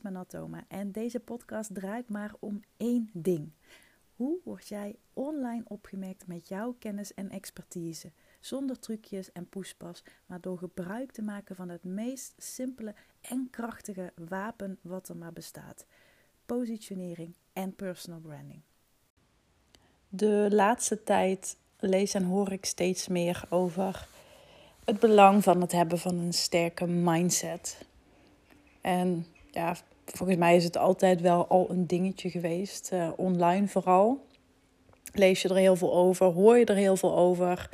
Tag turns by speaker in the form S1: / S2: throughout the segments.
S1: Mijn Manatoma en deze podcast draait maar om één ding. Hoe word jij online opgemerkt met jouw kennis en expertise? Zonder trucjes en poespas, maar door gebruik te maken van het meest simpele en krachtige wapen wat er maar bestaat: positionering en personal branding. De laatste tijd lees en hoor ik steeds meer over het belang van het hebben van een sterke mindset. En ja, volgens mij is het altijd wel al een dingetje geweest, uh, online vooral. Lees je er heel veel over, hoor je er heel veel over.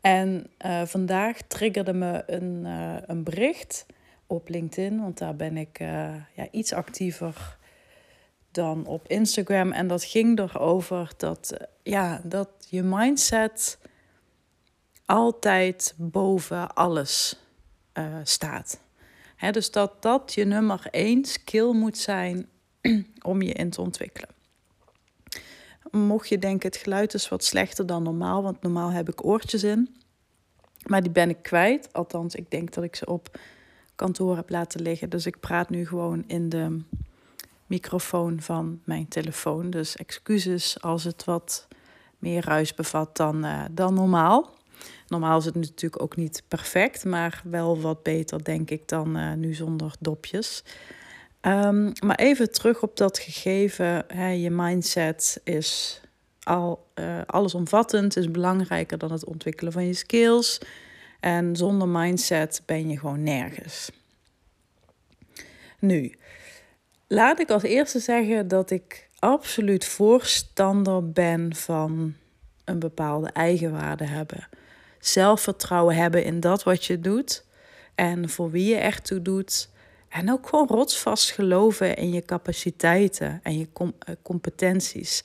S1: En uh, vandaag triggerde me een, uh, een bericht op LinkedIn, want daar ben ik ja, iets actiever dan op Instagram. En dat ging erover dat, ja, dat je mindset altijd boven alles staat dus dat dat je nummer één skill moet zijn om je in te ontwikkelen. Mocht je denken, het geluid is wat slechter dan normaal, want normaal heb ik oortjes in. Maar die ben ik kwijt. Althans, ik denk dat ik ze op kantoor heb laten liggen. Dus ik praat nu gewoon in de microfoon van mijn telefoon. Dus excuses als het wat meer ruis bevat dan, uh, dan normaal. Normaal is het natuurlijk ook niet perfect, maar wel wat beter, denk ik, dan uh, nu zonder dopjes. Um, maar even terug op dat gegeven. Hè, je mindset is al uh, allesomvattend, is belangrijker dan het ontwikkelen van je skills. En zonder mindset ben je gewoon nergens. Nu, laat ik als eerste zeggen dat ik absoluut voorstander ben van een bepaalde eigenwaarde hebben zelfvertrouwen hebben in dat wat je doet en voor wie je echt doet. En ook gewoon rotsvast geloven in je capaciteiten en je eh, competenties.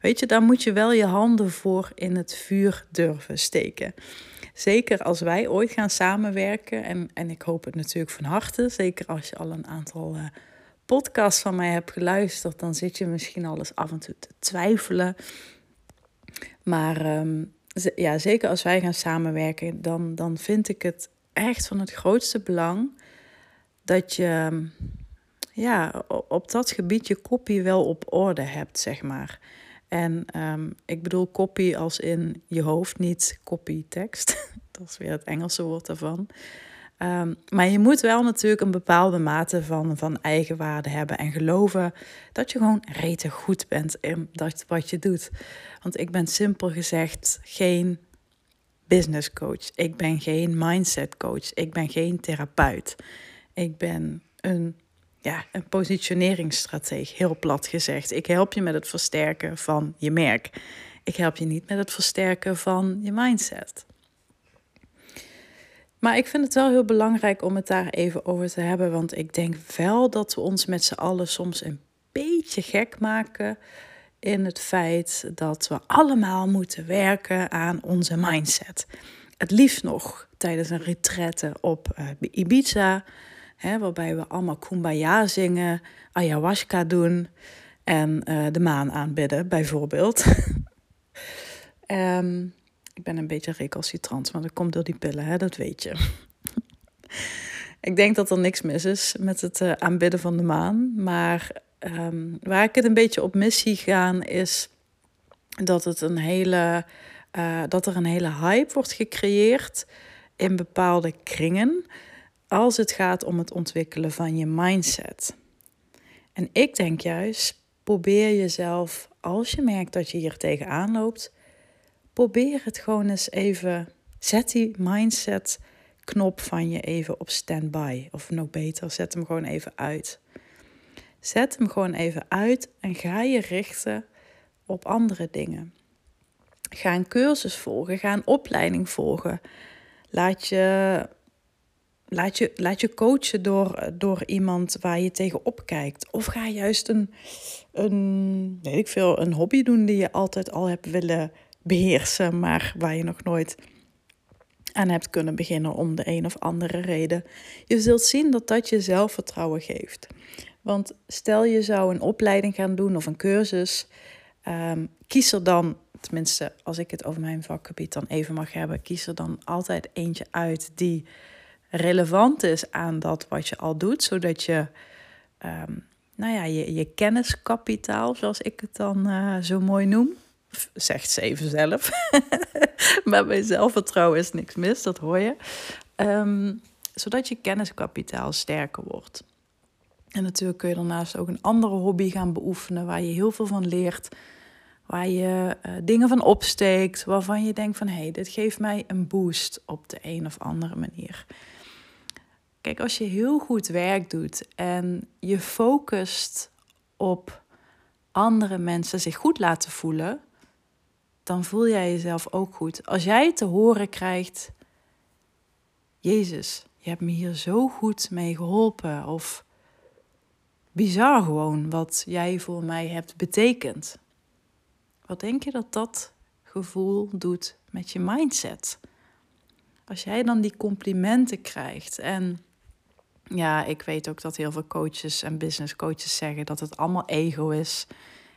S1: Weet je, daar moet je wel je handen voor in het vuur durven steken. Zeker als wij ooit gaan samenwerken, en, en ik hoop het natuurlijk van harte, zeker als je al een aantal uh, podcasts van mij hebt geluisterd, dan zit je misschien al eens af en toe te twijfelen. Maar um, ja, zeker als wij gaan samenwerken, dan, dan vind ik het echt van het grootste belang dat je ja, op dat gebied je kopie wel op orde hebt, zeg maar. En um, ik bedoel kopie als in je hoofd, niet copy tekst. dat is weer het Engelse woord daarvan. Um, maar je moet wel natuurlijk een bepaalde mate van, van eigenwaarde hebben en geloven dat je gewoon rete goed bent in dat wat je doet. Want ik ben simpel gezegd geen business coach. Ik ben geen mindset coach. Ik ben geen therapeut. Ik ben een, ja, een positioneringsstrateeg, heel plat gezegd. Ik help je met het versterken van je merk. Ik help je niet met het versterken van je mindset. Maar ik vind het wel heel belangrijk om het daar even over te hebben. Want ik denk wel dat we ons met z'n allen soms een beetje gek maken in het feit dat we allemaal moeten werken aan onze mindset. Het liefst nog tijdens een retraite op uh, Ibiza, hè, waarbij we allemaal kumbaya zingen, ayahuasca doen en uh, de maan aanbidden, bijvoorbeeld. um, ik ben een beetje recalcitrant, maar dat komt door die pillen, hè? dat weet je. ik denk dat er niks mis is met het uh, aanbidden van de maan. Maar um, waar ik het een beetje op mis zie gaan, is dat, het een hele, uh, dat er een hele hype wordt gecreëerd in bepaalde kringen. Als het gaat om het ontwikkelen van je mindset. En ik denk juist, probeer jezelf, als je merkt dat je hier tegenaan loopt, probeer het gewoon eens even. Zet die mindset knop van je even op standby. Of nog beter, zet hem gewoon even uit. Zet hem gewoon even uit en ga je richten op andere dingen. Ga een cursus volgen, ga een opleiding volgen. Laat je, laat je, laat je coachen door, door iemand waar je tegenop kijkt. Of ga juist een, een, weet ik veel, een hobby doen die je altijd al hebt willen beheersen, maar waar je nog nooit aan hebt kunnen beginnen om de een of andere reden. Je zult zien dat dat je zelfvertrouwen geeft. Want stel je zou een opleiding gaan doen of een cursus, um, kies er dan, tenminste als ik het over mijn vakgebied dan even mag hebben, kies er dan altijd eentje uit die relevant is aan dat wat je al doet, zodat je ehm, nou ja, je, je kenniskapitaal, zoals ik het dan uh, zo mooi noem. Zegt ze even zelf. maar bij zelfvertrouwen is niks mis, dat hoor je. Um, zodat je kenniskapitaal sterker wordt. En natuurlijk kun je daarnaast ook een andere hobby gaan beoefenen waar je heel veel van leert. Waar je uh, dingen van opsteekt, waarvan je denkt van hé, hey, dit geeft mij een boost op de een of andere manier. Kijk, als je heel goed werk doet en je focust op andere mensen zich goed laten voelen, dan voel jij jezelf ook goed. Als jij te horen krijgt, Jezus, je hebt me hier zo goed mee geholpen. Of bizar gewoon wat jij voor mij hebt betekend. Wat denk je dat dat gevoel doet met je mindset? Als jij dan die complimenten krijgt en ja, ik weet ook dat heel veel coaches en business coaches zeggen dat het allemaal ego is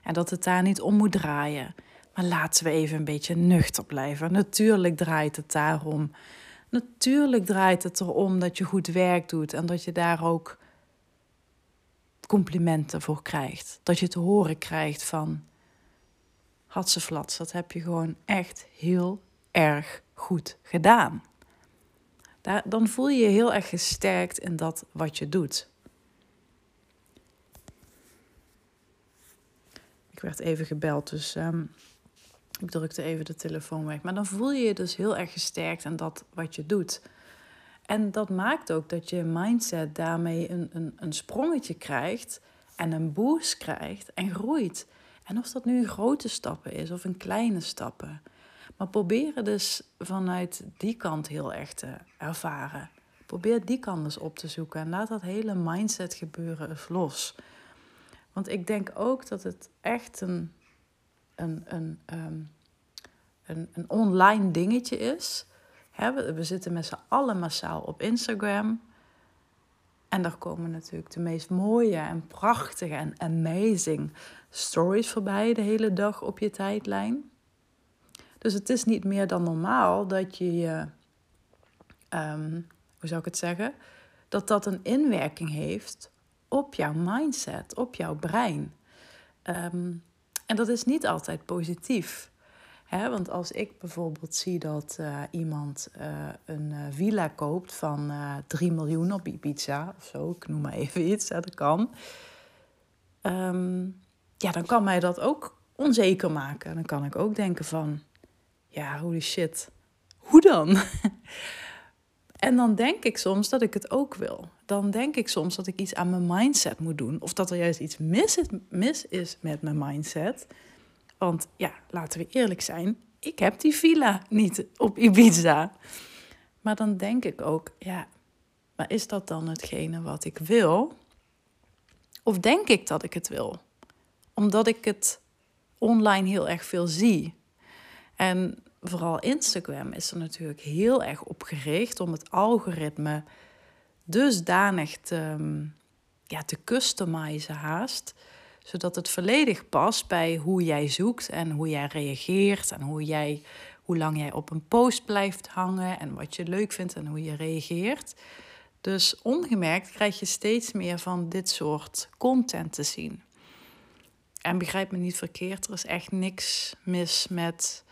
S1: en dat het daar niet om moet draaien. Maar laten we even een beetje nuchter blijven. Natuurlijk draait het daarom. Natuurlijk draait het erom dat je goed werk doet en dat je daar ook complimenten voor krijgt. Dat je te horen krijgt van Hatseflats, dat heb je gewoon echt heel erg goed gedaan. Daar, dan voel je je heel erg gesterkt in dat wat je doet. Ik werd even gebeld, dus um, ik drukte even de telefoon weg. Maar dan voel je je dus heel erg gesterkt in dat wat je doet. En dat maakt ook dat je mindset daarmee een, een, een sprongetje krijgt en een boost krijgt en groeit. En of dat nu grote stappen is of een kleine stappen. Maar probeer dus vanuit die kant heel erg te ervaren. Probeer die kant eens op te zoeken en laat dat hele mindset gebeuren los. Want ik denk ook dat het echt een, een, een, ehm, een, een online dingetje is. we, we zitten met z'n allen massaal op Instagram. En daar komen natuurlijk de meest mooie en prachtige en amazing stories voorbij de hele dag op je tijdlijn. Dus het is niet meer dan normaal dat je je, um, hoe zou ik het zeggen, dat dat een inwerking heeft op jouw mindset, op jouw brein. Ehm, en dat is niet altijd positief. Hè? Want als ik bijvoorbeeld zie dat uh, iemand uh, een uh, villa koopt van 3 miljoen op Ibiza of zo, ik noem maar even iets, hè, dat kan. Um, ja, dan kan mij dat ook onzeker maken. Dan kan ik ook denken van, ja, holy shit, hoe dan? en dan denk ik soms dat ik het ook wil. Dan denk ik soms dat ik iets aan mijn mindset moet doen. Of dat er juist iets mis is, mis is met mijn mindset. Want ja, laten we eerlijk zijn, ik heb die villa niet op Ibiza. Maar dan denk ik ook, ja, maar is dat dan hetgene wat ik wil? Of denk ik dat ik het wil? Omdat ik het online heel erg veel zie. En vooral Instagram is er natuurlijk heel erg op gericht om het algoritme dusdanig te, ja, te customizen haast. Zodat het volledig past bij hoe jij zoekt en hoe jij reageert en hoe, jij, hoe lang jij op een post blijft hangen en wat je leuk vindt en hoe je reageert. Dus ongemerkt krijg je steeds meer van dit soort content te zien. En begrijp me niet verkeerd, er is echt niks mis met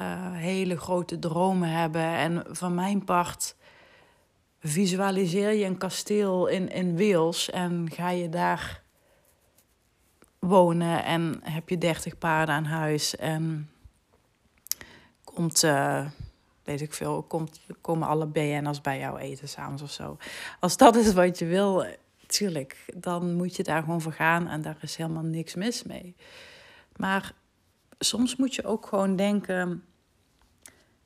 S1: uh, hele grote dromen hebben. En van mijn part visualiseer je een kasteel in, in Wales en ga je daar wonen en heb je 30 paarden aan huis en komt, uh, weet ik veel, komt, komen alle BN'ers bij jou eten s'avonds of zo. Als dat is wat je wil, tuurlijk, dan moet je daar gewoon voor gaan en daar is helemaal niks mis mee. Maar soms moet je ook gewoon denken,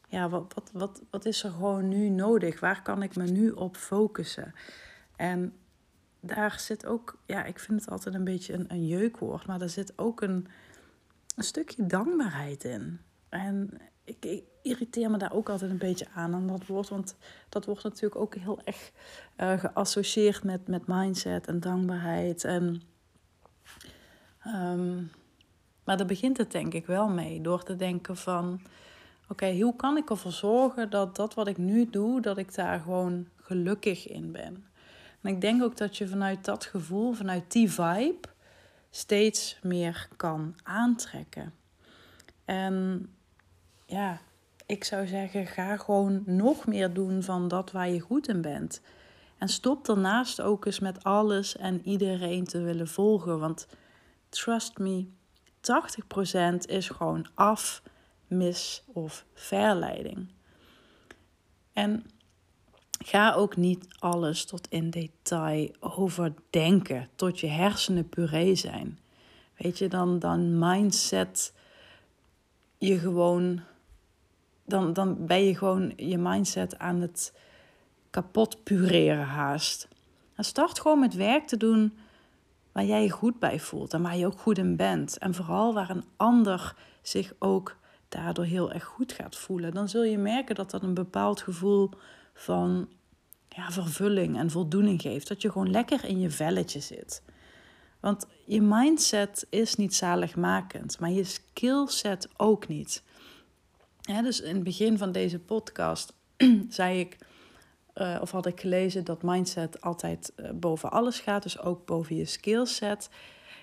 S1: ja, wat, wat, wat, wat is er gewoon nu nodig? Waar kan ik me nu op focussen? En daar zit ook, ja, ik vind het altijd een beetje een, een jeukwoord, maar er zit ook een, een stukje dankbaarheid in. En ik, irriteer me daar ook altijd een beetje aan aan dat woord, want dat wordt natuurlijk ook heel erg uh, geassocieerd met, met mindset en dankbaarheid. En, um, maar daar begint het denk ik wel mee, door te denken van, oké, hoe kan ik ervoor zorgen dat dat wat ik nu doe, dat ik daar gewoon gelukkig in ben? En ik denk ook dat je vanuit dat gevoel, vanuit die vibe, steeds meer kan aantrekken. En ja, ik zou zeggen, ga gewoon nog meer doen van dat waar je goed in bent. En stop daarnaast ook eens met alles en iedereen te willen volgen. Want trust me, 80% is gewoon af, mis of verleiding. En ga ook niet alles tot in detail overdenken, tot je hersenen puree zijn. Weet je, dan, dan mindset je gewoon, dan, dan ben je gewoon je mindset aan het kapot pureren haast. En start gewoon met werk te doen waar jij je goed bij voelt en waar je ook goed in bent. En vooral waar een ander zich ook daardoor heel erg goed gaat voelen. Dan zul je merken dat dat een bepaald gevoel van ja, vervulling en voldoening geeft. Dat je gewoon lekker in je velletje zit. Want je mindset is niet zaligmakend, maar je skillset ook niet. Dus in het begin van deze podcast zei ik uh, of had ik gelezen dat mindset altijd uh, boven alles gaat, dus ook boven je skillset.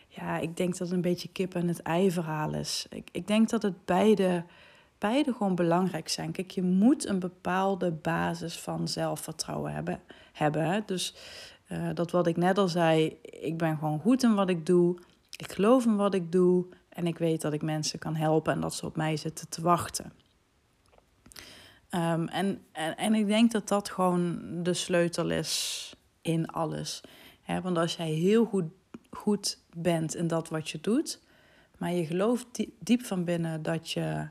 S1: Ja, ik denk dat het een beetje kip en het ei verhaal is. Ik, ik denk dat het beide, beide gewoon belangrijk zijn. Kijk, je moet een bepaalde basis van zelfvertrouwen hebben. hebben Dus uh, dat wat ik net al zei, ik ben gewoon goed in wat ik doe. Ik geloof in wat ik doe. En ik weet dat ik mensen kan helpen en dat ze op mij zitten te wachten. Um, en, en, ik denk dat dat gewoon de sleutel is in alles. He, want als jij heel goed, goed bent in dat wat je doet, maar je gelooft diep van binnen dat je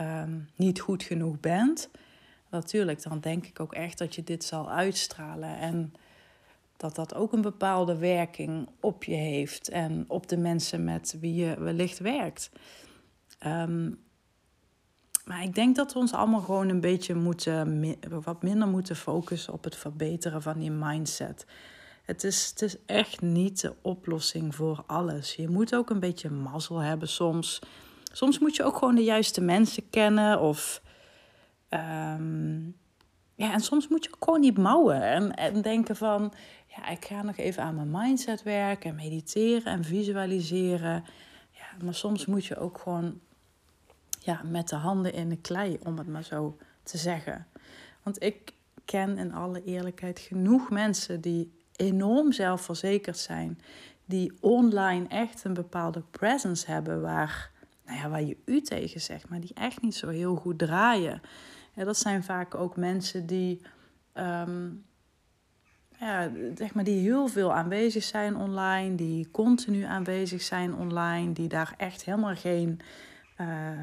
S1: um, niet goed genoeg bent, natuurlijk, dan denk ik ook echt dat je dit zal uitstralen. En dat dat ook een bepaalde werking op je heeft en op de mensen met wie je wellicht werkt. Um, maar ik denk dat we ons allemaal gewoon een beetje moeten, wat minder moeten focussen op het verbeteren van je mindset. Het is, het is echt niet de oplossing voor alles. Je moet ook een beetje mazzel hebben soms. Soms moet je ook gewoon de juiste mensen kennen. Of, um, ja, en soms moet je ook gewoon niet mouwen. En, en denken van, ja, ik ga nog even aan mijn mindset werken. En mediteren en visualiseren. Ja, maar soms moet je ook gewoon ja, met de handen in de klei, om het maar zo te zeggen. Want ik ken in alle eerlijkheid genoeg mensen die enorm zelfverzekerd zijn, die online echt een bepaalde presence hebben waar, nou ja, waar je u tegen zegt, maar die echt niet zo heel goed draaien. Ja, dat zijn vaak ook mensen die, um, ja, zeg maar, die heel veel aanwezig zijn online, die continu aanwezig zijn online, die daar echt helemaal geen. Uh,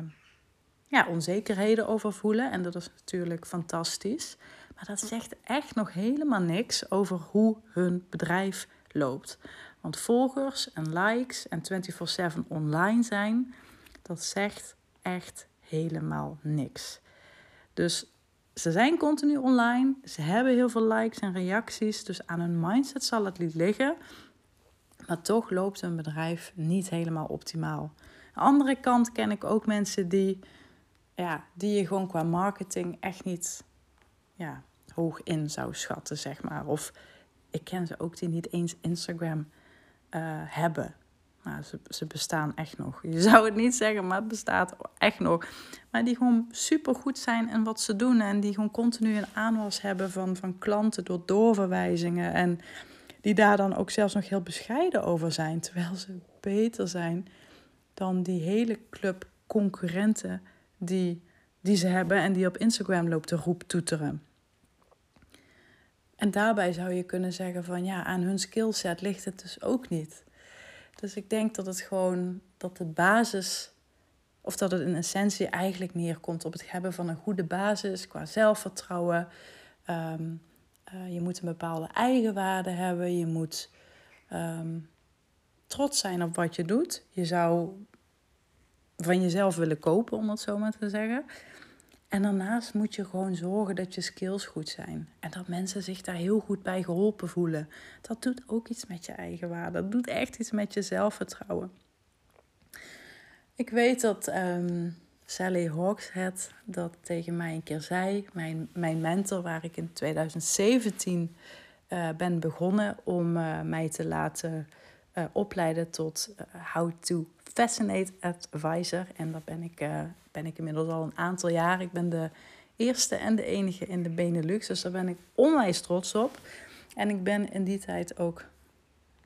S1: ja, onzekerheden over voelen. En dat is natuurlijk fantastisch. Maar dat zegt echt nog helemaal niks over hoe hun bedrijf loopt. Want volgers en likes en 24/7 online zijn, dat zegt echt helemaal niks. Dus ze zijn continu online, ze hebben heel veel likes en reacties, dus aan hun mindset zal het niet liggen. Maar toch loopt hun bedrijf niet helemaal optimaal. Aan de andere kant ken ik ook mensen die ja, die je gewoon qua marketing echt niet ja, hoog in zou schatten, zeg maar. Of ik ken ze ook die niet eens Instagram uh, hebben. Nou, ze, ze bestaan echt nog. Je zou het niet zeggen, maar het bestaat echt nog. Maar die gewoon super goed zijn in wat ze doen. En die gewoon continu een aanwas hebben van, van klanten door doorverwijzingen. En die daar dan ook zelfs nog heel bescheiden over zijn. Terwijl ze beter zijn dan die hele club concurrenten die, die ze hebben en die op Instagram loopt te roep toeteren. En daarbij zou je kunnen zeggen van ja, aan hun skillset ligt het dus ook niet. Dus ik denk dat het gewoon, dat de basis, of dat het in essentie eigenlijk neerkomt op het hebben van een goede basis qua zelfvertrouwen. Ehm, eh, je moet een bepaalde eigenwaarde hebben. Je moet ehm, trots zijn op wat je doet. Je zou van jezelf willen kopen, om het zo maar te zeggen. En daarnaast moet je gewoon zorgen dat je skills goed zijn. En dat mensen zich daar heel goed bij geholpen voelen. Dat doet ook iets met je eigen waarde. Dat doet echt iets met je zelfvertrouwen. Ik weet dat um, Sally Hawkshead dat tegen mij een keer zei. Mijn, mijn mentor, waar ik in 2017 uh, ben begonnen om mij te laten opleiden tot How to Fascinate Advisor. En dat ben ik, ben ik inmiddels al een aantal jaar. Ik ben de eerste en de enige in de Benelux, dus daar ben ik onwijs trots op. En ik ben in die tijd ook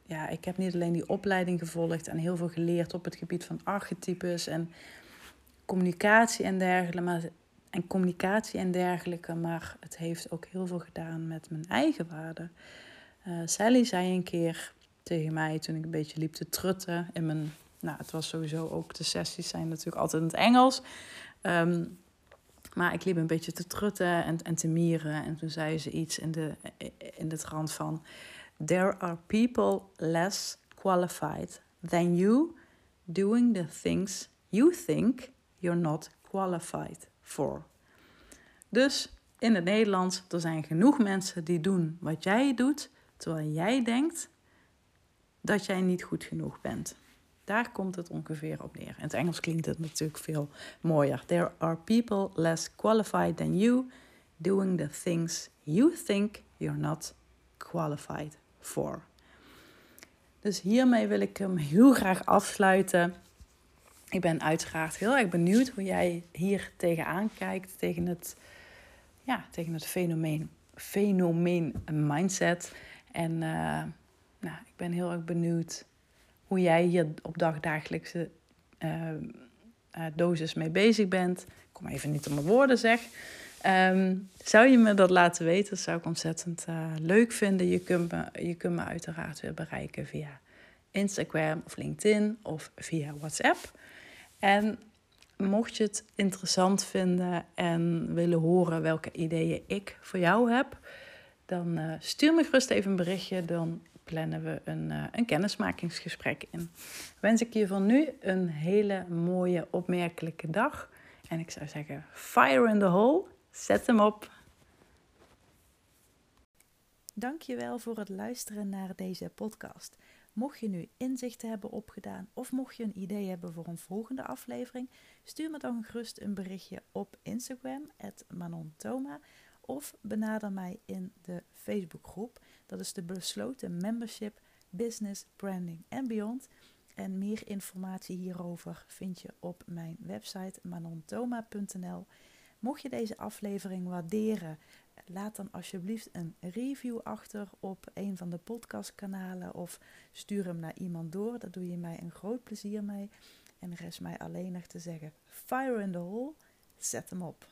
S1: ja, ik heb niet alleen die opleiding gevolgd en heel veel geleerd op het gebied van archetypes en communicatie en dergelijke. Maar, en communicatie en dergelijke, maar het heeft ook heel veel gedaan met mijn eigen waarde. Uh, Sally zei een keer tegen mij toen ik een beetje liep te trutten in mijn. Nou, het was sowieso ook de sessies zijn natuurlijk altijd in het Engels. Ehm, maar ik liep een beetje te trutten en, en te mieren. En toen zei ze iets in de, in de trant van there are people less qualified than you doing the things you think you're not qualified for. Dus in het Nederlands, er zijn genoeg mensen die doen wat jij doet, terwijl jij denkt dat jij niet goed genoeg bent. Daar komt het ongeveer op neer. In het Engels klinkt het natuurlijk veel mooier. There are people less qualified than you doing the things you think you're not qualified voor. Dus hiermee wil ik hem heel graag afsluiten. Ik ben uiteraard heel erg benieuwd hoe jij hier tegenaan kijkt, tegen het, ja, tegen het fenomeen, fenomeen mindset. En uh, nou, ik ben heel erg benieuwd hoe jij hier op dagdagelijkse uh, dosis mee bezig bent. Ik kom even niet op mijn woorden zeg. Ehm, zou je me dat laten weten? Dat zou ik ontzettend uh, leuk vinden. Je kunt, me, je kunt me uiteraard weer bereiken via Instagram of LinkedIn of via WhatsApp. En mocht je het interessant vinden en willen horen welke ideeën ik voor jou heb, dan uh, stuur me gerust even een berichtje. Dan plannen we een, uh, een kennismakingsgesprek in. Wens ik je van nu een hele mooie, opmerkelijke dag. En ik zou zeggen, fire in the hole. Zet hem op.
S2: Dankjewel voor het luisteren naar deze podcast. Mocht je nu inzichten hebben opgedaan of mocht je een idee hebben voor een volgende aflevering, stuur me dan gerust een berichtje op Instagram, @manontoma, of benader mij in de Facebookgroep. Dat is de besloten membership Business, Branding en Beyond. En meer informatie hierover vind je op mijn website manontoma.nl. Mocht je deze aflevering waarderen, laat dan alsjeblieft een review achter op een van de podcastkanalen of stuur hem naar iemand door. Daar doe je mij een groot plezier mee. En rest mij alleen nog te zeggen: Fire in the hole, zet hem op.